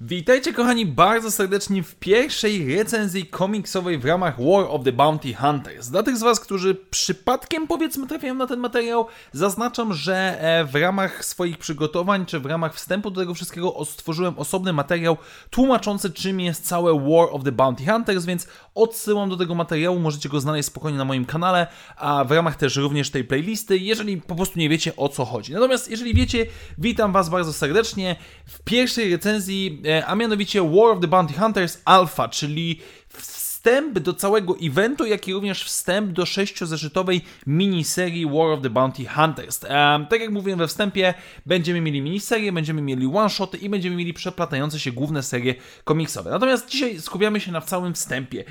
Witajcie kochani bardzo serdecznie w pierwszej recenzji komiksowej w ramach War of the Bounty Hunters. Dla tych z Was, którzy przypadkiem powiedzmy trafiają na ten materiał, zaznaczam, że e, w ramach swoich przygotowań, czy w ramach wstępu do tego wszystkiego stworzyłem osobny materiał tłumaczący czym jest całe War of the Bounty Hunters, więc odsyłam do tego materiału, możecie go znaleźć spokojnie na moim kanale, a w ramach też również tej playlisty, jeżeli po prostu nie wiecie o co chodzi. Natomiast jeżeli wiecie, witam Was bardzo serdecznie w pierwszej recenzji a mianowicie War of the Bounty Hunters Alpha, czyli wstęp do całego eventu, jak i również wstęp do sześciozeszytowej miniserii War of the Bounty Hunters. Um, tak jak mówiłem we wstępie, będziemy mieli miniserię, będziemy mieli one-shoty i będziemy mieli przeplatające się główne serie komiksowe. Natomiast dzisiaj skupiamy się na całym wstępie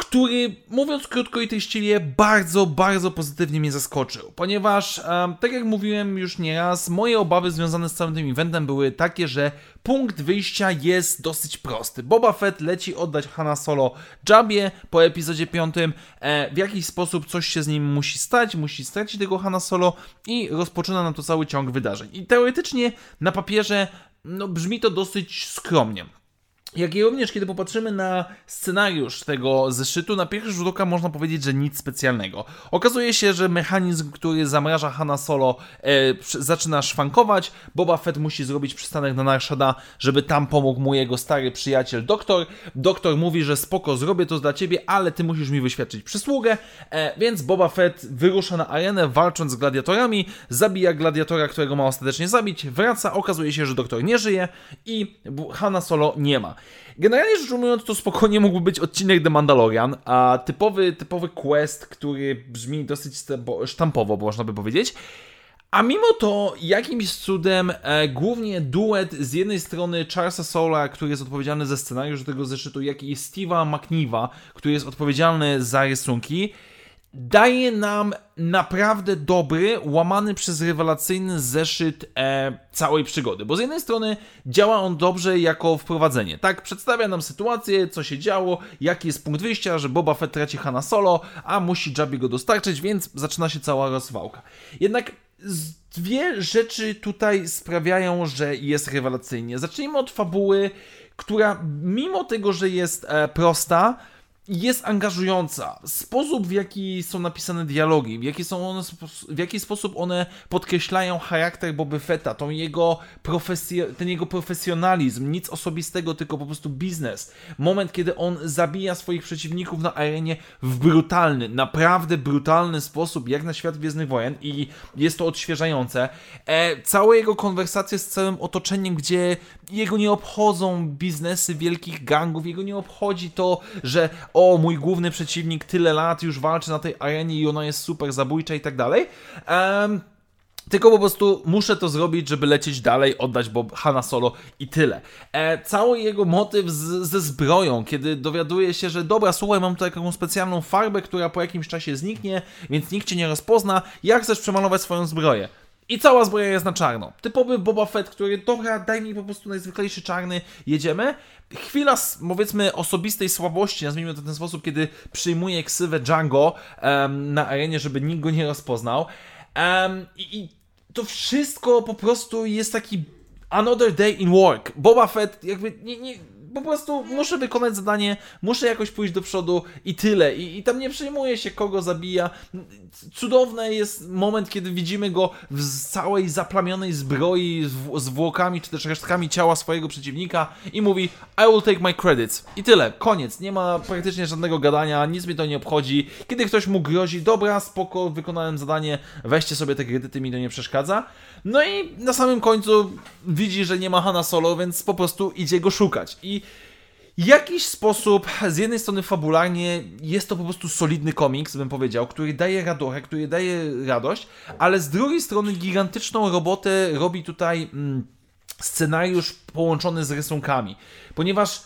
który, mówiąc krótko i treściwie, bardzo, bardzo pozytywnie mnie zaskoczył, ponieważ, tak jak mówiłem już nieraz, moje obawy związane z całym tym eventem były takie, że punkt wyjścia jest dosyć prosty. Boba Fett leci oddać Hanna Solo Jabie po epizodzie 5, e, w jakiś sposób coś się z nim musi stać, musi stracić tego Hanna Solo i rozpoczyna nam to cały ciąg wydarzeń. I teoretycznie na papierze no, brzmi to dosyć skromnie. Jak i również, kiedy popatrzymy na scenariusz tego zeszytu, na pierwszy rzut oka można powiedzieć, że nic specjalnego. Okazuje się, że mechanizm, który zamraża Hanna Solo, e, zaczyna szwankować. Boba Fett musi zrobić przystanek na Narshada, żeby tam pomógł mu jego stary przyjaciel doktor. Doktor mówi, że spoko, zrobię to dla ciebie, ale ty musisz mi wyświadczyć przysługę. E, więc Boba Fett wyrusza na arenę, walcząc z gladiatorami, zabija gladiatora, którego ma ostatecznie zabić, wraca, okazuje się, że doktor nie żyje i Hanna Solo nie ma. Generalnie rzecz ujmując, to spokojnie mógłby być odcinek The Mandalorian, a typowy, typowy quest, który brzmi dosyć sztampowo, można by powiedzieć. A mimo to jakimś cudem e, głównie duet z jednej strony Charlesa Sola, który jest odpowiedzialny za scenariusz tego zeszytu, jak i Steve'a McNeeва, który jest odpowiedzialny za rysunki, daje nam naprawdę dobry, łamany przez rewelacyjny zeszyt e, całej przygody. Bo z jednej strony działa on dobrze jako wprowadzenie. Tak, przedstawia nam sytuację, co się działo, jaki jest punkt wyjścia, że Boba Fett traci Hanna Solo, a musi Jabby go dostarczyć, więc zaczyna się cała rozwałka. Jednak dwie rzeczy tutaj sprawiają, że jest rewelacyjnie. Zacznijmy od fabuły, która mimo tego, że jest e, prosta, jest angażująca. Sposób, w jaki są napisane dialogi, w jaki, są one, w jaki sposób one podkreślają charakter Boby Fetta, tą jego ten jego profesjonalizm, nic osobistego, tylko po prostu biznes. Moment, kiedy on zabija swoich przeciwników na arenie w brutalny, naprawdę brutalny sposób, jak na świat Gwiezdnych Wojen i jest to odświeżające. E, całe jego konwersacje z całym otoczeniem, gdzie jego nie obchodzą biznesy wielkich gangów, jego nie obchodzi to, że o, mój główny przeciwnik tyle lat już walczy na tej arenie i ona jest super zabójcza i tak dalej. Tylko po prostu muszę to zrobić, żeby lecieć dalej, oddać Bob Hanna Solo i tyle. E, cały jego motyw z, ze zbroją, kiedy dowiaduje się, że dobra, słuchaj, mam tutaj taką specjalną farbę, która po jakimś czasie zniknie, więc nikt cię nie rozpozna. Jak chcesz przemalować swoją zbroję? I cała zbroja jest na czarno. Typowy Boba Fett, który, dobra, daj mi po prostu najzwyklejszy czarny, jedziemy. Chwila, powiedzmy, osobistej słabości, nazwijmy to w ten sposób, kiedy przyjmuje ksywę Django um, na arenie, żeby nikt go nie rozpoznał. Um, i, I to wszystko po prostu jest taki another day in work. Boba Fett jakby nie, nie po prostu muszę wykonać zadanie, muszę jakoś pójść do przodu i tyle. I, i tam nie przejmuje się, kogo zabija. Cudowny jest moment, kiedy widzimy go w całej zaplamionej zbroi z zwłokami, czy też resztkami ciała swojego przeciwnika i mówi I will take my credits. I tyle, koniec. Nie ma praktycznie żadnego gadania, nic mi to nie obchodzi. Kiedy ktoś mu grozi, dobra, spoko, wykonałem zadanie, weźcie sobie te kredyty, mi to nie przeszkadza. No i na samym końcu widzi, że nie ma Hanna Solo, więc po prostu idzie go szukać. I jakiś sposób, z jednej strony fabularnie, jest to po prostu solidny komiks, bym powiedział, który daje radochę, który daje radość, ale z drugiej strony gigantyczną robotę robi tutaj mm, scenariusz połączony z rysunkami, ponieważ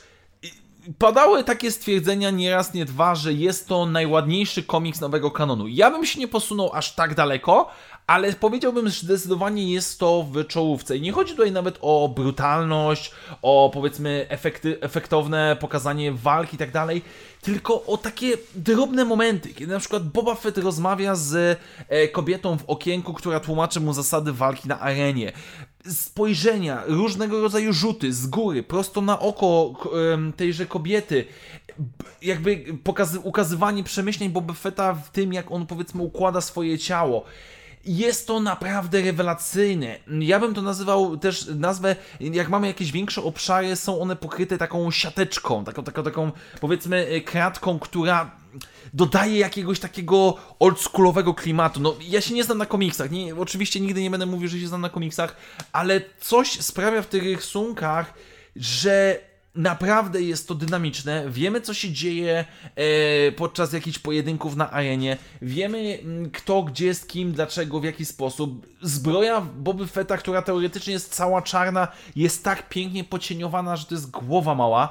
Padały takie stwierdzenia nie raz, nie dwa, że jest to najładniejszy komiks nowego kanonu. Ja bym się nie posunął aż tak daleko, ale powiedziałbym, że zdecydowanie jest to w czołówce. I nie chodzi tutaj nawet o brutalność, o powiedzmy efekty, efektowne pokazanie walki i tak dalej, tylko o takie drobne momenty, kiedy na przykład Boba Fett rozmawia z e, kobietą w okienku, która tłumaczy mu zasady walki na arenie. Spojrzenia, różnego rodzaju rzuty z góry, prosto na oko tejże kobiety, jakby pokazy, ukazywanie przemyśleń Boba Fetta w tym, jak on powiedzmy układa swoje ciało jest to naprawdę rewelacyjne. Ja bym to nazywał też nazwę, jak mamy jakieś większe obszary, są one pokryte taką siateczką, taką, taką, taką powiedzmy e, kratką, która dodaje jakiegoś takiego oldschoolowego klimatu. No, ja się nie znam na komiksach, nie, oczywiście nigdy nie będę mówił, że się znam na komiksach, ale coś sprawia w tych rysunkach, że Naprawdę jest to dynamiczne. Wiemy, co się dzieje e, podczas jakichś pojedynków na arenie. Wiemy, mm, kto, gdzie, z kim, dlaczego, w jaki sposób. Zbroja Boby Fetta, która teoretycznie jest cała czarna, jest tak pięknie pocieniowana, że to jest głowa mała.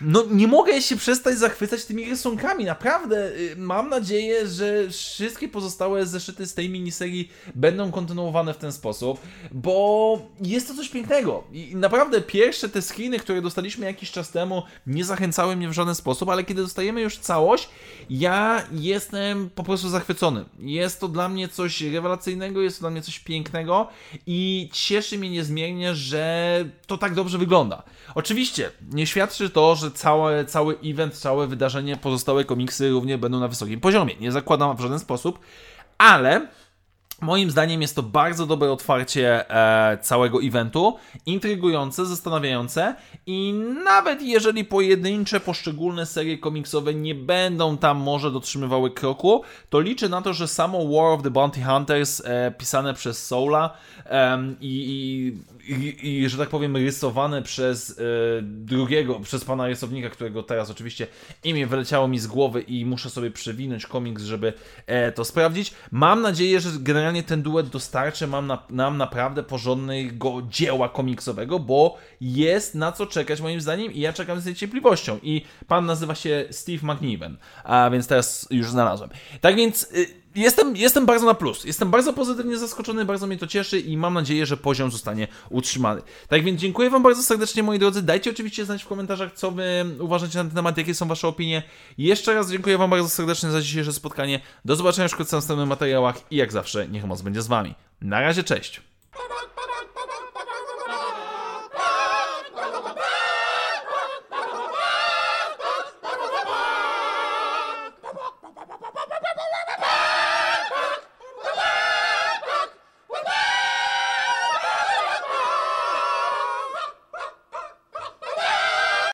No, nie mogę się przestać zachwycać tymi rysunkami. Naprawdę y, mam nadzieję, że wszystkie pozostałe zeszyty z tej miniserii będą kontynuowane w ten sposób, bo jest to coś pięknego. I naprawdę pierwsze te screeny, które dostaliśmy jakiś czas temu, nie zachęcały mnie w żaden sposób, ale kiedy dostajemy już całość, ja jestem po prostu zachwycony. Jest to dla mnie coś rewelacyjnego, jest to dla mnie coś pięknego i cieszy mnie niezmiernie, że to tak dobrze wygląda. Oczywiście, nie świadczy to, że całe, cały event, całe wydarzenie, pozostałe komiksy również będą na wysokim poziomie. Nie zakładam w żaden sposób, ale Moim zdaniem jest to bardzo dobre otwarcie e, całego eventu, intrygujące, zastanawiające i nawet jeżeli pojedyncze, poszczególne serie komiksowe nie będą tam może dotrzymywały kroku, to liczę na to, że samo War of the Bounty Hunters e, pisane przez Soula e, i, i, i, że tak powiem rysowane przez e, drugiego, przez pana rysownika, którego teraz oczywiście imię wyleciało mi z głowy i muszę sobie przewinąć komiks, żeby e, to sprawdzić. Mam nadzieję, że generalnie generalnie ten duet dostarczy nam, na, nam naprawdę porządnego dzieła komiksowego, bo jest na co czekać moim zdaniem i ja czekam z niecierpliwością. I pan nazywa się Steve McNiven, a więc teraz już znalazłem. Tak więc... Y jestem, jestem bardzo na plus. Jestem bardzo pozytywnie zaskoczony, bardzo mnie to cieszy i mam nadzieję, że poziom zostanie utrzymany. Tak więc dziękuję Wam bardzo serdecznie, moi drodzy. Dajcie oczywiście znać w komentarzach, co Wy uważacie na ten temat, jakie są Wasze opinie. Jeszcze raz dziękuję Wam bardzo serdecznie za dzisiejsze spotkanie. Do zobaczenia wkrótce w następnych materiałach i jak zawsze, niech moc będzie z Wami. Na razie, cześć!